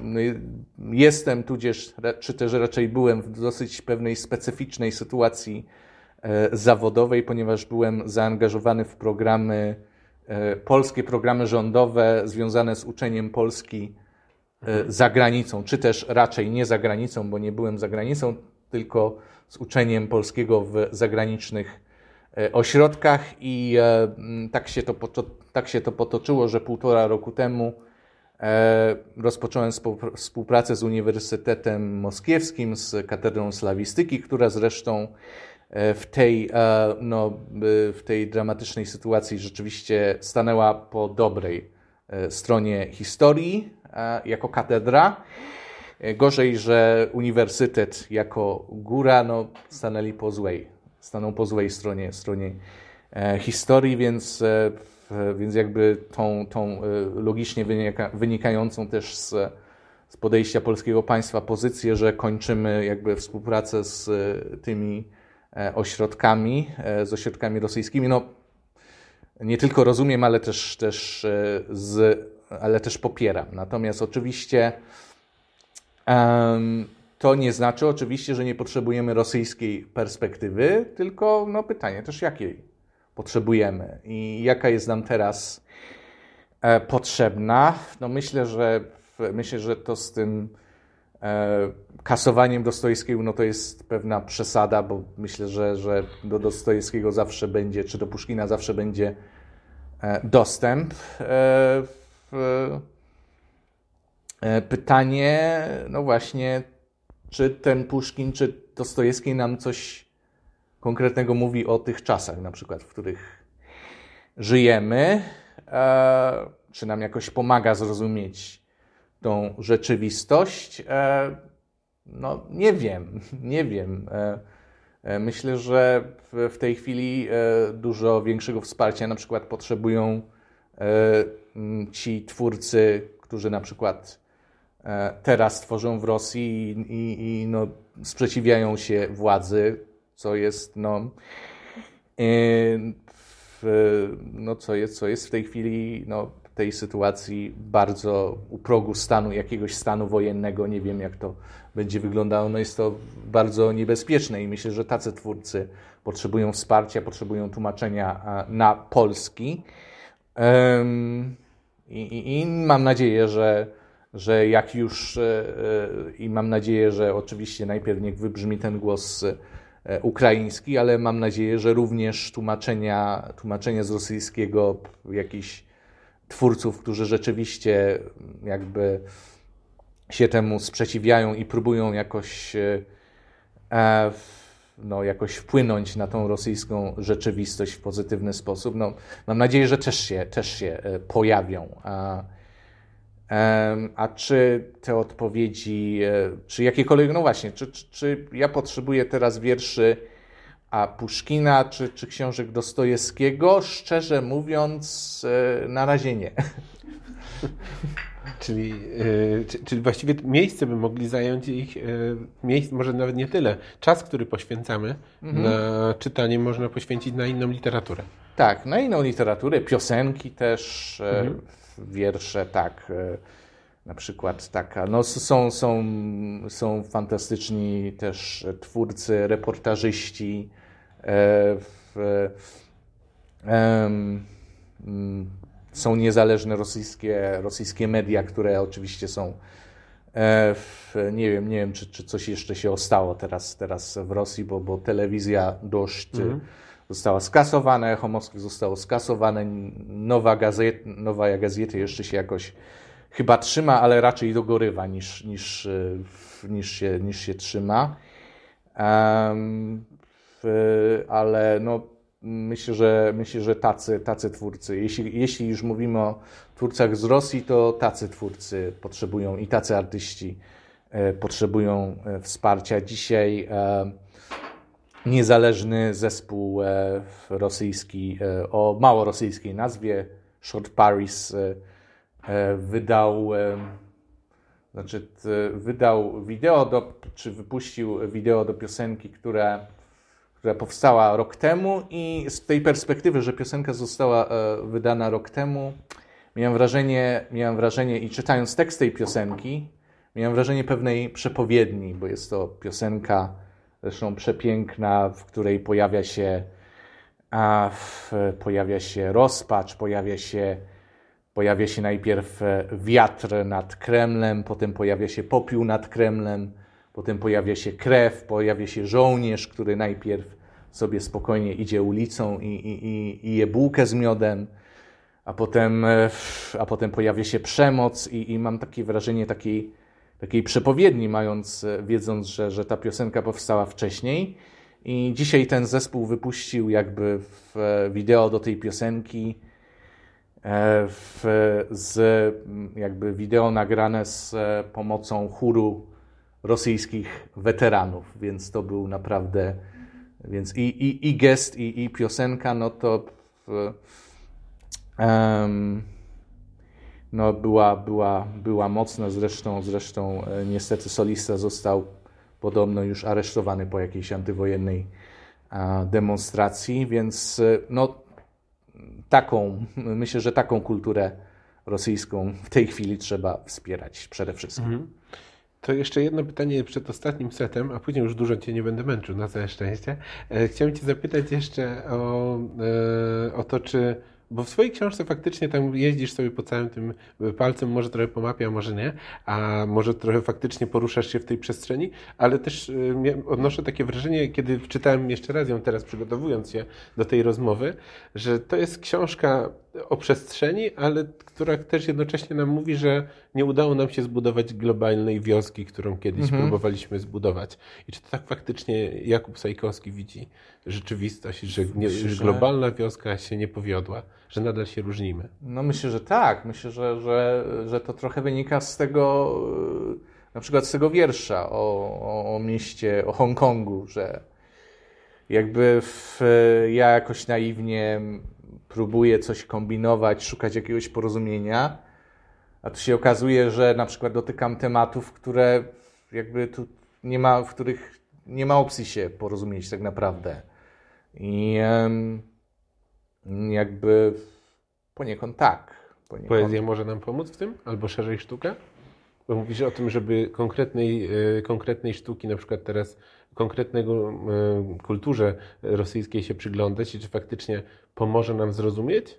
no, jestem, tudzież, czy też raczej byłem w dosyć pewnej specyficznej sytuacji E, zawodowej, ponieważ byłem zaangażowany w programy, e, polskie programy rządowe związane z uczeniem Polski e, za granicą, czy też raczej nie za granicą, bo nie byłem za granicą, tylko z uczeniem polskiego w zagranicznych ośrodkach i tak się to, tak się to potoczyło, że półtora roku temu rozpocząłem współpracę z Uniwersytetem Moskiewskim, z Katedrą Slawistyki, która zresztą E, w tej, e, no, w tej dramatycznej sytuacji rzeczywiście stanęła po dobrej e, stronie historii jako katedra. Gorzej, że uniwersytet jako góra no, stanęli po złej, staną po złej stronie, stronie historii, więc, więc jakby tą, tą logicznie wynika, wynikającą też z, z podejścia polskiego państwa pozycję, że kończymy jakby współpracę z tymi E, ośrodkami, e, z ośrodkami rosyjskimi. No, nie tylko rozumiem, ale też, też, e, z, ale też popieram. Natomiast oczywiście um, to nie znaczy oczywiście, że nie potrzebujemy rosyjskiej perspektywy, tylko no, pytanie też jakiej potrzebujemy i jaka jest nam teraz e, potrzebna. No, myślę, że myślę, że to z tym E, kasowaniem Dostojewskiego no to jest pewna przesada, bo myślę, że, że do Dostojewskiego zawsze będzie, czy do Puszkina zawsze będzie e, dostęp. E, pytanie, no właśnie, czy ten Puszkin, czy Dostojewski nam coś konkretnego mówi o tych czasach, na przykład, w których żyjemy, czy nam jakoś pomaga zrozumieć tą rzeczywistość? E, no, nie wiem, nie wiem. E, e, myślę, że w tej chwili dużo większego wsparcia na przykład potrzebują mm, ci twórcy, którzy na przykład e, teraz tworzą w Rosji i, i, i no, sprzeciwiają się władzy, co jest no, no co, jest, co jest w tej chwili no, tej sytuacji bardzo u progu stanu, jakiegoś stanu wojennego. Nie wiem, jak to będzie wyglądało. No jest to bardzo niebezpieczne i myślę, że tacy twórcy potrzebują wsparcia, potrzebują tłumaczenia na polski. I, i, i mam nadzieję, że, że jak już e, e, i mam nadzieję, że oczywiście najpierw niech wybrzmi ten głos e, ukraiński, ale mam nadzieję, że również tłumaczenia, tłumaczenia z rosyjskiego jakichś twórców, którzy rzeczywiście jakby się temu sprzeciwiają i próbują jakoś, no, jakoś wpłynąć na tą rosyjską rzeczywistość w pozytywny sposób. No, mam nadzieję, że też się, też się pojawią. A, czy te odpowiedzi, e, czy jakiekolwiek, no właśnie, czy, czy, czy ja potrzebuję teraz wierszy a Puszkina czy, czy książek Dostojewskiego? Szczerze mówiąc, na razie nie. Czyli, yy, czyli właściwie miejsce by mogli zająć ich, yy, może nawet nie tyle. Czas, który poświęcamy mhm. na czytanie, można poświęcić na inną literaturę. Tak, na inną literaturę, piosenki też, e, mhm. Wiersze, tak. E, na przykład taka, no są, są, są fantastyczni też twórcy, reportażyści. E, w, są niezależne rosyjskie, rosyjskie media, które oczywiście są. E, w, nie wiem, nie wiem czy, czy coś jeszcze się ostało teraz, teraz w Rosji, bo, bo telewizja dość mm. Została skasowana, Echo Moskwy zostało skasowane, nowa, gazet, nowa gazeta jeszcze się jakoś chyba trzyma, ale raczej dogorywa niż, niż, e, niż, się, niż się trzyma. Um, w, ale no, myślę, że, myślę, że tacy, tacy twórcy, jeśli, jeśli już mówimy o twórcach z Rosji, to tacy twórcy potrzebują i tacy artyści e, potrzebują e, wsparcia. Dzisiaj e, niezależny zespół rosyjski o mało rosyjskiej nazwie, Short Paris, wydał, znaczy, wydał wideo, do, czy wypuścił wideo do piosenki, które która powstała rok temu i z tej perspektywy, że piosenka została e, wydana rok temu, miałem wrażenie, miałem wrażenie i czytając tekst tej piosenki, miałem wrażenie pewnej przepowiedni, bo jest to piosenka zresztą przepiękna, w której pojawia się, a, w, pojawia się rozpacz, pojawia się, pojawia się najpierw e, wiatr nad Kremlem, potem pojawia się popiół nad Kremlem, Potem pojawia się krew, pojawia się żołnierz, który najpierw sobie spokojnie idzie ulicą i, i, i je bułkę z miodem, a potem, e, a potem pojawia się przemoc i, i mam takie wrażenie takiej, takiej przepowiedni, mając, e, wiedząc, że, że ta piosenka powstała wcześniej. I dzisiaj ten zespół wypuścił jakby w e, wideo do tej piosenki w, z jakby wideo nagrane z pomocą chóru rosyjskich weteranów, więc to był naprawdę, więc i, i, i gest, i, i piosenka, no to um, no była, była, była mocna, zresztą, zresztą e, niestety solista został podobno już aresztowany po jakiejś antywojennej demonstracji, więc e, no taką, myślę, że taką kulturę rosyjską w tej chwili trzeba wspierać przede wszystkim. Mhm. To jeszcze jedno pytanie przed ostatnim setem, a później już dużo Cię nie będę męczył, na całe szczęście. E, chciałem Cię zapytać jeszcze o, o to, czy bo w swojej książce faktycznie tam jeździsz sobie po całym tym palcem, może trochę po mapie, a może nie, a może trochę faktycznie poruszasz się w tej przestrzeni, ale też y, odnoszę takie wrażenie, kiedy czytałem jeszcze raz ją teraz, przygotowując się do tej rozmowy, że to jest książka o przestrzeni, ale która też jednocześnie nam mówi, że nie udało nam się zbudować globalnej wioski, którą kiedyś mhm. próbowaliśmy zbudować. I czy to tak faktycznie Jakub Sajkowski widzi rzeczywistość, że, nie, że globalna wioska się nie powiodła, że nadal się różnimy? No myślę, że tak. Myślę, że, że, że to trochę wynika z tego, na przykład z tego wiersza o, o, o mieście, o Hongkongu, że jakby w, ja jakoś naiwnie próbuje coś kombinować, szukać jakiegoś porozumienia, a tu się okazuje, że na przykład dotykam tematów, które jakby tu nie ma, w których nie ma opcji się porozumieć tak naprawdę. I jakby poniekąd tak. Poniekąd. Poezja może nam pomóc w tym? Albo szerzej sztuka? Bo mówisz o tym, żeby konkretnej, e, konkretnej sztuki, na przykład teraz konkretnego e, kulturze rosyjskiej się przyglądać i czy faktycznie pomoże nam zrozumieć?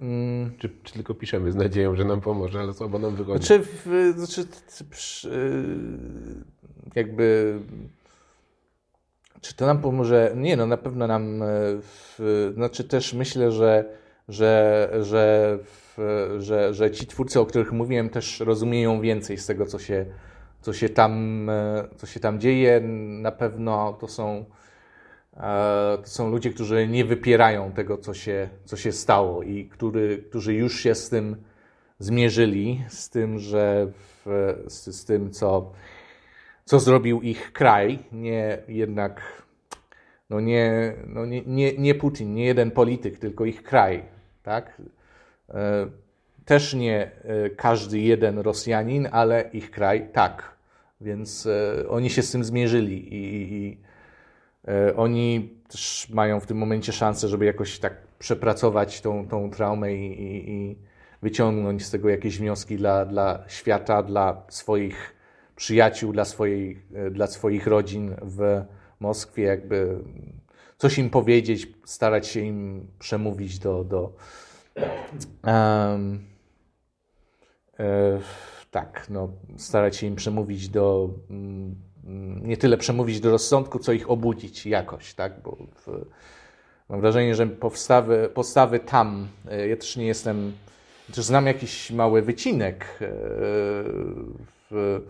Mm. Czy, czy, tylko piszemy z nadzieją, że nam pomoże, ale słabo nam wychodzi? Znaczy, w, znaczy jakby czy to nam pomoże? Nie, no na pewno nam, e, w, znaczy też myślę, że, że, że, w, że, że ci twórcy, o których mówiłem, też rozumieją więcej z tego, co się, co się, tam, e, co się tam dzieje. Na pewno to są, to są ludzie, którzy nie wypierają tego, co się, co się stało i który, którzy już się z tym zmierzyli, z tym, że w, z, z tym, co co zrobił ich kraj, nie jednak, no nie, no nie, nie, nie Putin, nie jeden polityk, tylko ich kraj, tak? E, też nie e, każdy jeden Rosjanin, ale ich kraj tak. Więc e, oni się z tym zmierzyli i, i oni też mają w tym momencie szansę, żeby jakoś tak przepracować tą, tą traumę i, i, i wyciągnąć z tego jakieś wnioski dla, dla świata, dla swoich przyjaciół, dla, swojej, e, dla swoich rodzin w Moskwie, jakby coś im powiedzieć, starać się im przemówić do. do um, e, tak, no, starać się im przemówić do. Mm, nie tyle przemówić do rozsądku, co ich obudzić jakoś, tak? Bo w, mam wrażenie, że postawy, postawy tam, e, ja też nie jestem, też znam jakiś mały wycinek e, w,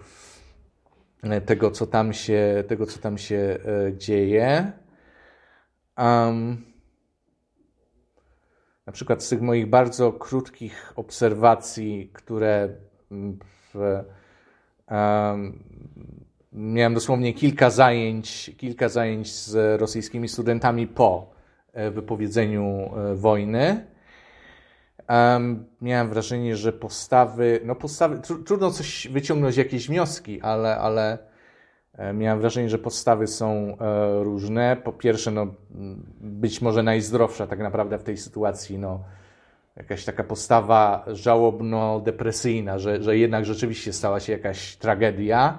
tego, co tam się, tego, co tam się e, dzieje. Um, na przykład z tych moich bardzo krótkich obserwacji, które w, um, miałem dosłownie kilka zajęć, kilka zajęć z rosyjskimi studentami po e, wypowiedzeniu e, wojny. Um, miałem wrażenie, że postawy, no postawy, tr trudno coś wyciągnąć, jakieś wnioski, ale, ale e, miałem wrażenie, że postawy są e, różne. Po pierwsze, no, być może najzdrowsza tak naprawdę w tej sytuacji, no, jakaś taka postawa żałobno-depresyjna, że, że jednak rzeczywiście stała się jakaś tragedia.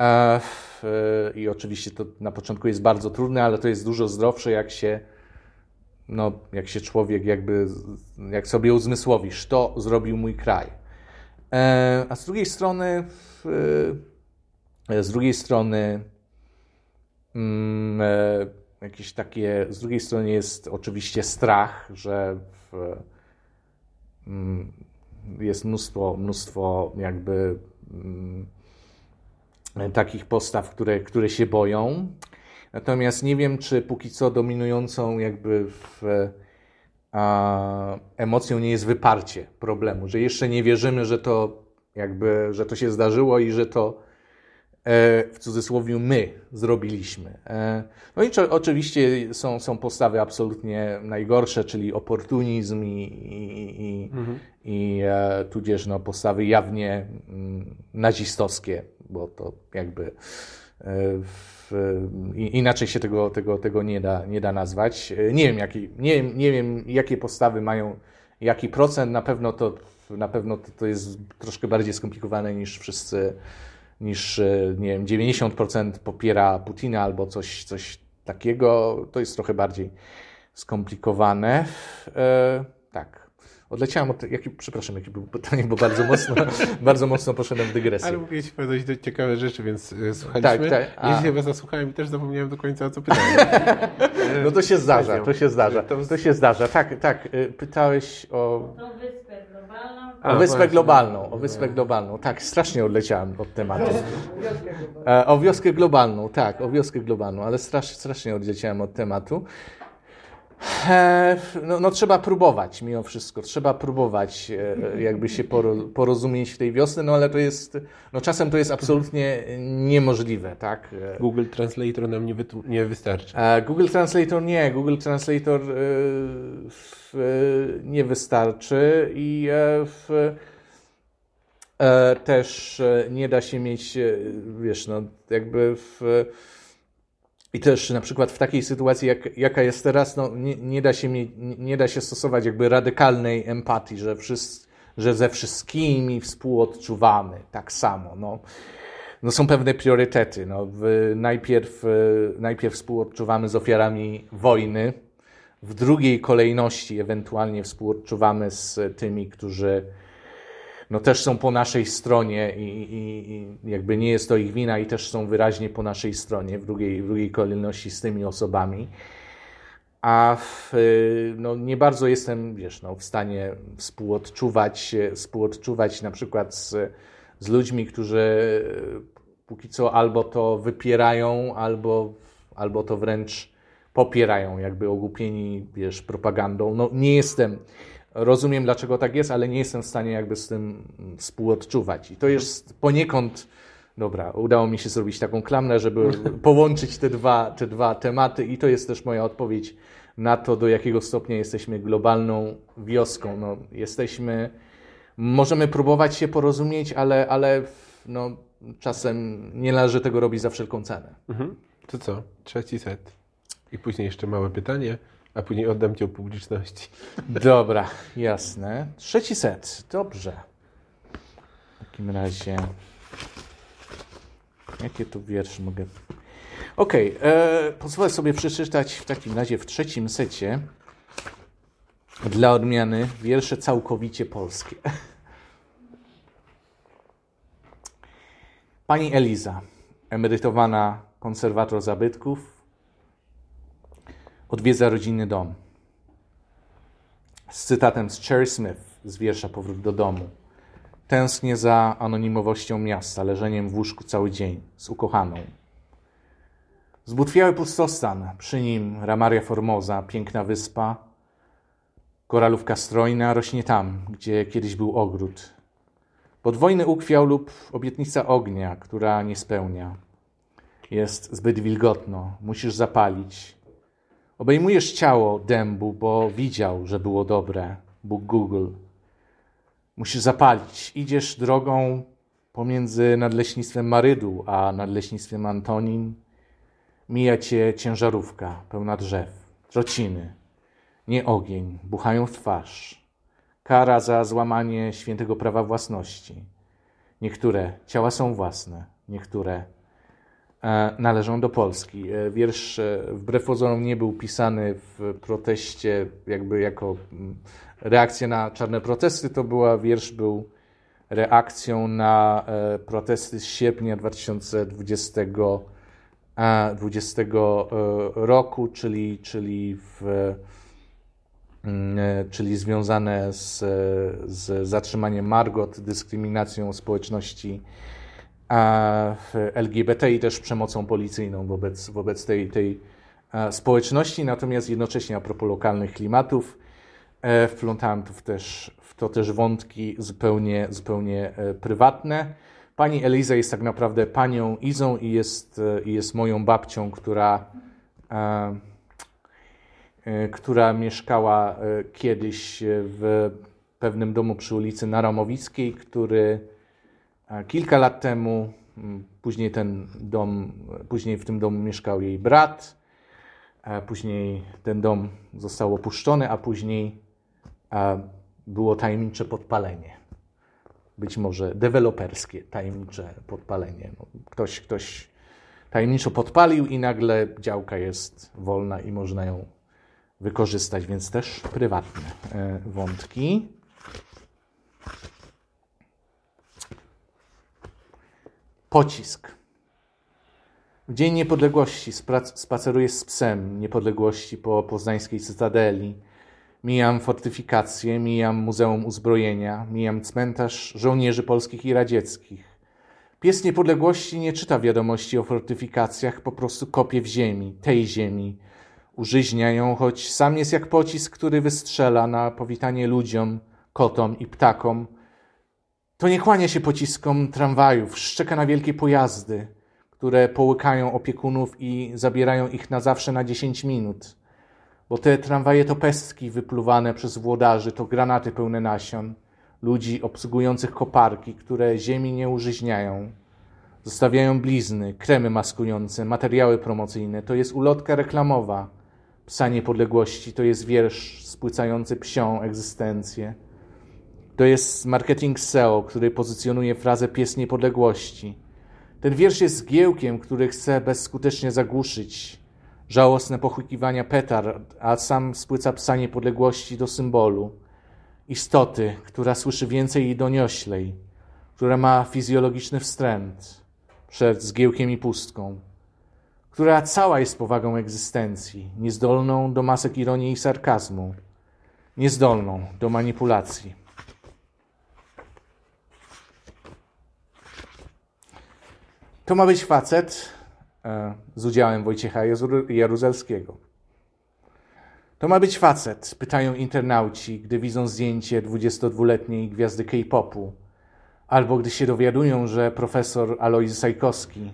E, I oczywiście to na początku jest bardzo trudne, ale to jest dużo zdrowsze, jak się no, jak się człowiek jakby, jak sobie uzmysłowisz, to zrobił mój kraj. E, a z drugiej strony, e, z drugiej strony, mm, e, jakieś takie, z drugiej strony jest oczywiście strach, że w, mm, jest mnóstwo, mnóstwo jakby mm, takich postaw, które, które się boją. Natomiast nie wiem, czy póki co dominującą jakby w, a, emocją nie jest wyparcie problemu, że jeszcze nie wierzymy, że to jakby, że to się zdarzyło i że to e, w cudzysłowie my zrobiliśmy. E, no i czy, oczywiście są, są postawy absolutnie najgorsze, czyli oportunizm i, i, i, mhm. i e, tudzież no, postawy jawnie mm, nazistowskie, bo to jakby e, inaczej się tego, tego, tego nie, da, nie da nazwać. Nie wiem, jaki, nie, nie wiem, jakie postawy mają jaki procent. Na pewno to, na pewno to, to jest troszkę bardziej skomplikowane niż wszyscy, niż nie wiem, 90% popiera Putina albo coś, coś takiego. To jest trochę bardziej skomplikowane. E, tak. Odleciałem od... Jaki, przepraszam, jakie było pytanie, bo bardzo mocno, bardzo mocno poszedłem w dygresję. Ale mówię Ci powiedzieć do ciekawe rzeczy, więc y, słuchaliśmy. Tak, tak. A... Ja się chyba zasłuchałem i też zapomniałem do końca, o co pytałem. no to się zdarza, to się zdarza. To się zdarza. Tak, tak. Y, pytałeś o... O wyspę globalną. O wyspę globalną, o wyspę globalną. Tak, strasznie odleciałem od tematu. E, o wioskę globalną, tak, o wioskę globalną, ale strasznie, strasznie odleciałem od tematu. E, no, no, trzeba próbować mimo wszystko, trzeba próbować e, jakby się porozumieć w tej wiosny, no ale to jest, no czasem to jest absolutnie niemożliwe, tak? E, Google Translator nam nie, nie wystarczy. Google Translator nie, Google Translator nie wystarczy i w, też nie da się mieć, wiesz, no jakby w i też na przykład w takiej sytuacji, jak, jaka jest teraz, no, nie, nie, da się nie, nie da się stosować jakby radykalnej empatii, że, wszyscy, że ze wszystkimi współodczuwamy tak samo. No. No są pewne priorytety. No, w, najpierw, najpierw współodczuwamy z ofiarami wojny, w drugiej kolejności ewentualnie współodczuwamy z tymi, którzy no też są po naszej stronie i, i, i, jakby nie jest to ich wina i też są wyraźnie po naszej stronie w drugiej, w drugiej kolejności z tymi osobami. A w, no, nie bardzo jestem wiesz, no, w stanie współodczuwać, współodczuwać na przykład z, z ludźmi, którzy póki co albo to wypierają, albo, albo to wręcz popierają, jakby ogłupieni wiesz, propagandą. No, nie jestem rozumiem, dlaczego tak jest, ale nie jestem w stanie jakby z tym współodczuwać. I to jest poniekąd, dobra, udało mi się zrobić taką klamrę, żeby połączyć te dwa, te dwa tematy i to jest też moja odpowiedź na to, do jakiego stopnia jesteśmy globalną wioską. No, jesteśmy, możemy próbować się porozumieć, ale, ale no, czasem nie należy tego robić za wszelką cenę. Mhm. To co? Trzeci set. I później jeszcze małe pytanie a później oddam cię publiczności. Dobra, jasne. Trzeci set, dobrze. W takim razie. Jakie tu wiersz mogę. Okej, okay, e, pozwolę sobie przeczytać w takim razie w trzecim secie dla odmiany wiersze całkowicie polskie. Pani Eliza, emerytowana konserwator zabytków, odwiedza rodzinny dom. Z cytatem z Cherry Smith z wiersza Powrót do domu. Tęsknię za anonimowością miasta, leżeniem w łóżku cały dzień, z ukochaną. Zbutwiały pustostan, przy nim Ramaria Formosa, piękna wyspa. Koralówka strojna rośnie tam, gdzie kiedyś był ogród. Podwojny ukwiał lub obietnica ognia, która nie spełnia. Jest zbyt wilgotno, musisz zapalić. Obejmujesz ciało dębu, bo widział, że było dobre. Bóg Google. Musisz zapalić. Idziesz drogą pomiędzy nadleśnictwem Marydu a nadleśnictwem Antonin. Mija cię ciężarówka pełna drzew, trociny. Nie ogień, buchają w twarz. Kara za złamanie świętego prawa własności. Niektóre ciała są własne, niektóre należą do Polski. E, wiersz e, wbrew pozorom nie był pisany w proteście, jakby jako mm, reakcja na czarne protesty. To była wiersz był reakcją na protesty z sierpnia 2020 20 roku, czyli, czyli, w, mm, czyli związane z, z zatrzymaniem Margot, dyskryminacją społeczności LGBT i też przemocą policyjną wobec, wobec tej, tej społeczności, natomiast jednocześnie a propos lokalnych klimatów e, wplątałem tu też, w to też wątki zupełnie, zupełnie e, prywatne. Pani Eliza jest tak naprawdę panią Izą i jest, e, jest moją babcią, która, która mieszkała kiedyś w pewnym domu przy ulicy Naramowickiej, który Kilka lat temu, później ten dom, później w tym domu mieszkał jej brat, później ten dom został opuszczony, a później było tajemnicze podpalenie. Być może deweloperskie tajemnicze podpalenie. No, ktoś, ktoś tajemniczo podpalił i nagle działka jest wolna i można ją wykorzystać, więc też prywatne e, wątki. Pocisk. W Dzień Niepodległości spaceruję z psem niepodległości po poznańskiej cytadeli. Mijam fortyfikacje, mijam Muzeum Uzbrojenia, mijam cmentarz żołnierzy polskich i radzieckich. Pies Niepodległości nie czyta wiadomości o fortyfikacjach, po prostu kopie w ziemi, tej ziemi, użyźnia ją, choć sam jest jak pocisk, który wystrzela na powitanie ludziom, kotom i ptakom. To nie kłania się pociskom tramwajów, szczeka na wielkie pojazdy, które połykają opiekunów i zabierają ich na zawsze na 10 minut. Bo te tramwaje to pestki wypluwane przez włodarzy, to granaty pełne nasion, ludzi obsługujących koparki, które ziemi nie użyźniają. Zostawiają blizny, kremy maskujące, materiały promocyjne. To jest ulotka reklamowa. Psa niepodległości to jest wiersz spłycający psią egzystencję. To jest marketing SEO, który pozycjonuje frazę pies niepodległości. Ten wiersz jest zgiełkiem, który chce bezskutecznie zagłuszyć żałosne pochukiwania petard, a sam spłyca psa niepodległości do symbolu. Istoty, która słyszy więcej i donioślej, która ma fizjologiczny wstręt przed zgiełkiem i pustką, która cała jest powagą egzystencji, niezdolną do masek ironii i sarkazmu, niezdolną do manipulacji. To ma być facet e, z udziałem Wojciecha Jaruzelskiego. To ma być facet, pytają internauci, gdy widzą zdjęcie 22-letniej gwiazdy K-popu, albo gdy się dowiadują, że profesor Alojzy Sajkowski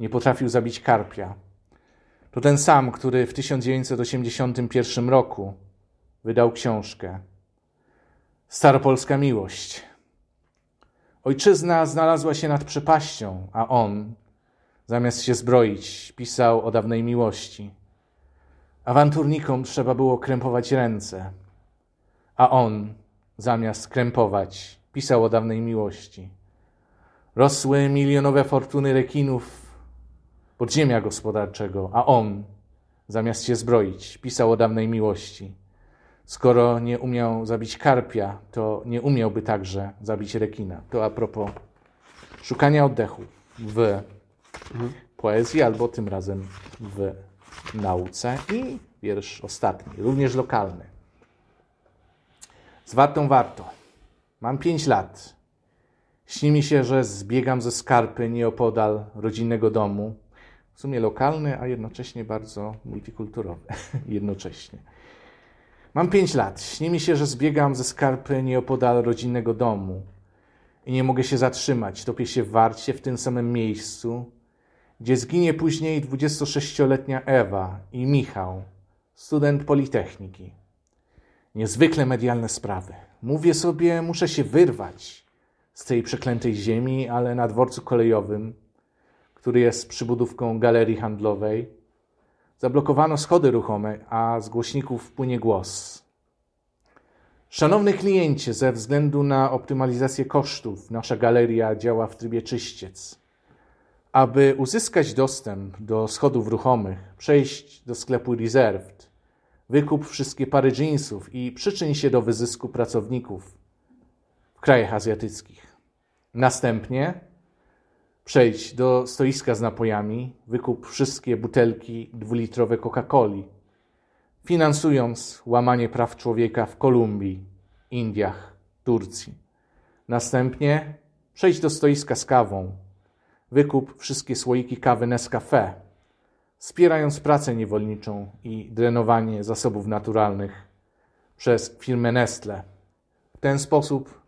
nie potrafił zabić karpia. To ten sam, który w 1981 roku wydał książkę Staropolska Miłość Ojczyzna znalazła się nad przepaścią, a on, zamiast się zbroić, pisał o dawnej miłości. Awanturnikom trzeba było krępować ręce, a on, zamiast krępować, pisał o dawnej miłości. Rosły milionowe fortuny rekinów podziemia gospodarczego, a on, zamiast się zbroić, pisał o dawnej miłości. Skoro nie umiał zabić karpia, to nie umiałby także zabić rekina. To a propos szukania oddechu w poezji albo tym razem w nauce. I wiersz ostatni, również lokalny. Z wartą warto. Mam pięć lat. Śni mi się, że zbiegam ze skarpy nieopodal rodzinnego domu. W sumie lokalny, a jednocześnie bardzo multikulturowy. jednocześnie. Mam pięć lat. Śni mi się, że zbiegam ze skarpy nieopodal rodzinnego domu i nie mogę się zatrzymać. Topię się w warcie w tym samym miejscu, gdzie zginie później 26-letnia Ewa i Michał, student Politechniki. Niezwykle medialne sprawy. Mówię sobie, muszę się wyrwać z tej przeklętej ziemi, ale na dworcu kolejowym, który jest przybudówką galerii handlowej, Zablokowano schody ruchome, a z głośników płynie głos. Szanowny kliencie, ze względu na optymalizację kosztów, nasza galeria działa w trybie czyściec. Aby uzyskać dostęp do schodów ruchomych, przejść do sklepu Reserved, wykup wszystkie pary jeansów i przyczyn się do wyzysku pracowników w krajach azjatyckich. Następnie Przejdź do stoiska z napojami, wykup wszystkie butelki dwulitrowe Coca-Coli, finansując łamanie praw człowieka w Kolumbii, Indiach, Turcji. Następnie przejdź do stoiska z kawą, wykup wszystkie słoiki kawy Nescafe, wspierając pracę niewolniczą i drenowanie zasobów naturalnych przez firmę Nestle. W ten sposób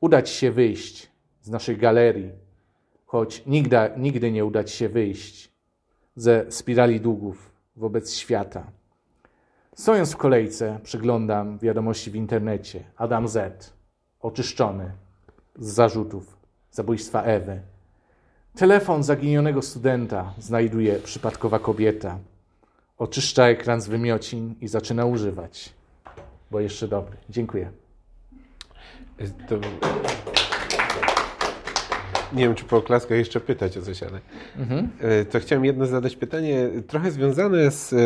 uda Ci się wyjść z naszej galerii choć nigdy, nigdy nie uda ci się wyjść ze spirali długów wobec świata. Stojąc w kolejce, przyglądam wiadomości w internecie. Adam Z. Oczyszczony z zarzutów zabójstwa Ewy. Telefon zaginionego studenta znajduje przypadkowa kobieta. Oczyszcza ekran z wymiocin i zaczyna używać. Bo jeszcze dobry. Dziękuję. To nie wiem, czy po oklaskach jeszcze pytać o coś, ale mhm. E, to chciałem jedno zadać pytanie, trochę związane z e,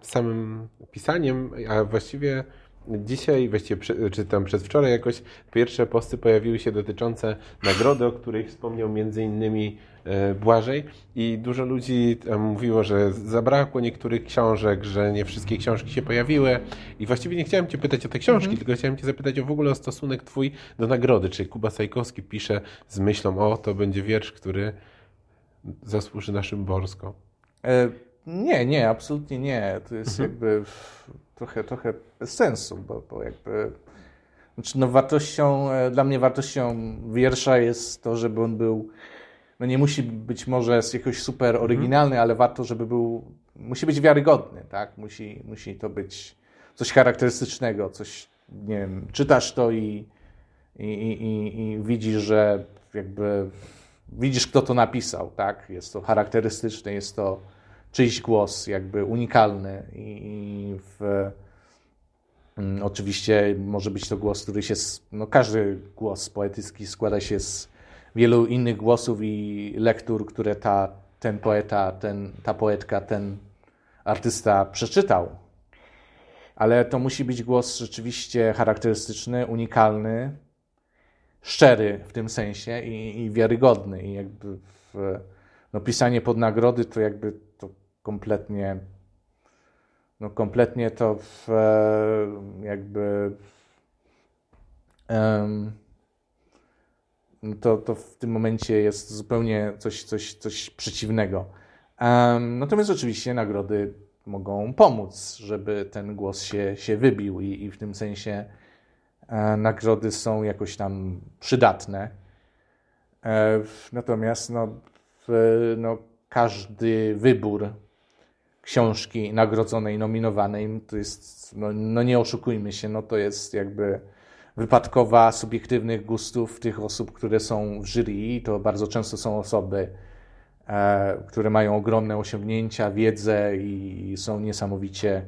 samym pisaniem, a właściwie dzisiaj, właściwie czy tam przedwczoraj jakoś pierwsze posty pojawiły się dotyczące nagrody, o której wspomniał między innymi Błażej i dużo ludzi mówiło, że zabrakło niektórych książek, że nie wszystkie książki się pojawiły i właściwie nie chciałem Cię pytać o te książki, mhm. tylko chciałem Cię zapytać o w ogóle o stosunek Twój do nagrody, czy Kuba Sajkowski pisze z myślą, o to będzie wiersz, który zasłuży naszym Borskom. E, nie, nie, absolutnie nie. To jest Mhm. jakby trochę, trochę bez sensu, bo, bo jakby. Znaczy, no wartością, e, dla mnie wartością wiersza jest to, żeby on był. No nie musi być może jakoś super oryginalny, ale warto, żeby był. Musi być wiarygodny, tak? Musi, musi to być coś charakterystycznego, coś, nie wiem, czytasz to i, i, i, i, widzisz, że jakby widzisz, kto to napisał, tak? Jest to charakterystyczne, jest to czyjś głos, jakby unikalny i, w, mm, oczywiście może być to głos, który się, no każdy głos poetycki składa się z wielu innych głosów i lektur, które ta, ten poeta, ten, ta poetka, ten artysta przeczytał. Ale to musi być głos rzeczywiście charakterystyczny, unikalny, szczery w tym sensie i, i wiarygodny. I jakby w, no, pisanie pod nagrody to jakby to kompletnie no kompletnie to w, e, jakby no to, to w tym momencie jest zupełnie coś, coś, coś przeciwnego. Em, natomiast oczywiście nagrody mogą pomóc, żeby ten głos się, się wybił i, i w tym sensie e, nagrody są jakoś tam przydatne. E, natomiast no, w, no, każdy wybór książki nagrodzonej, nominowanej, to jest, no, no nie oszukujmy się, no to jest jakby wypadkowa subiektywnych gustów tych osób, które są w jury. To bardzo często są osoby, e, które mają ogromne osiągnięcia, wiedzę i są niesamowicie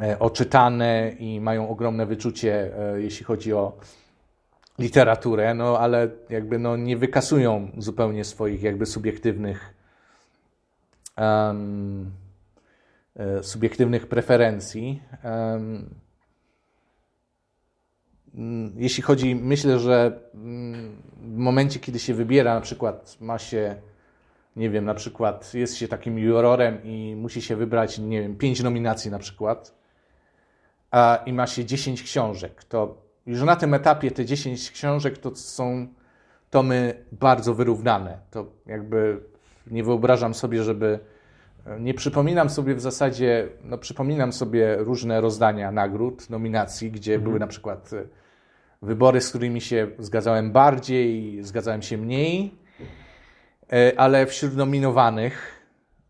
e, oczytane i mają ogromne wyczucie, e, jeśli chodzi o literaturę, no ale jakby no, nie wykasują zupełnie swoich jakby subiektywnych e, subiektywnych preferencji. Mm, jeśli chodzi, myślę, że mm, w momencie, kiedy się wybiera, na przykład ma się, nie wiem, na przykład jest się takim jurorem i musi się wybrać, nie wiem, pięć nominacji na przykład, a, i ma się 10 książek, to już na tym etapie te 10 książek to są tomy bardzo wyrównane. To jakby nie wyobrażam sobie, żeby. Nie przypominam sobie w zasadzie, no przypominam sobie różne rozdania nagród, nominacji, gdzie były na przykład e, wybory, z którymi się zgadzałem bardziej, zgadzałem się mniej, e, ale wśród nominowanych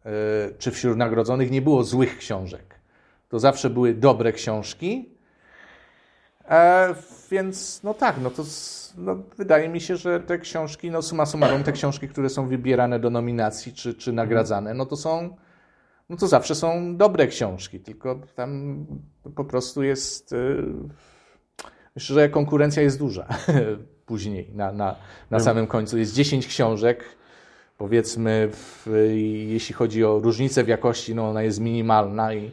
e, czy wśród nagrodzonych nie było złych książek. To zawsze były dobre książki. E, więc no tak, no to no, wydaje mi się, że te książki, no summa summarum, te książki, które są wybierane do nominacji czy, czy nagradzane, no to są, no to zawsze są dobre książki, tylko tam po prostu jest, y, myślę, że konkurencja jest duża później, na, na, na samym końcu. Jest 10 książek, powiedzmy, w, jeśli chodzi o różnicę w jakości, no ona jest minimalna i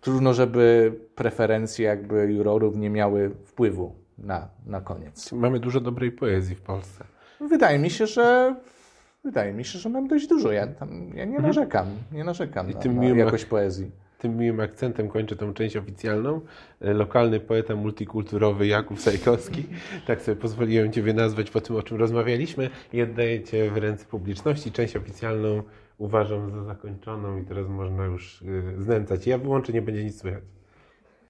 trudno, żeby preferencje jakby jurorów nie miały wpływu na, na koniec. Mamy dużo dobrej poezji w Polsce. Wydaje mi się, że wydaje mi się, że mam dość dużo. Ja, tam, ja nie narzekam, nie narzekam I na, tym na miłym- jakość poezji. Tym miłym akcentem kończę tą część oficjalną. E, Lokalny poeta multikulturowy Jakub Sajkowski. Tak sobie pozwoliłem Ciebie nazwać po tym, o czym rozmawialiśmy i oddaję Cię w ręce publiczności. Część oficjalną uważam za zakończoną i teraz można już y, znęcać. Ja wyłączę, nie będzie nic słychać.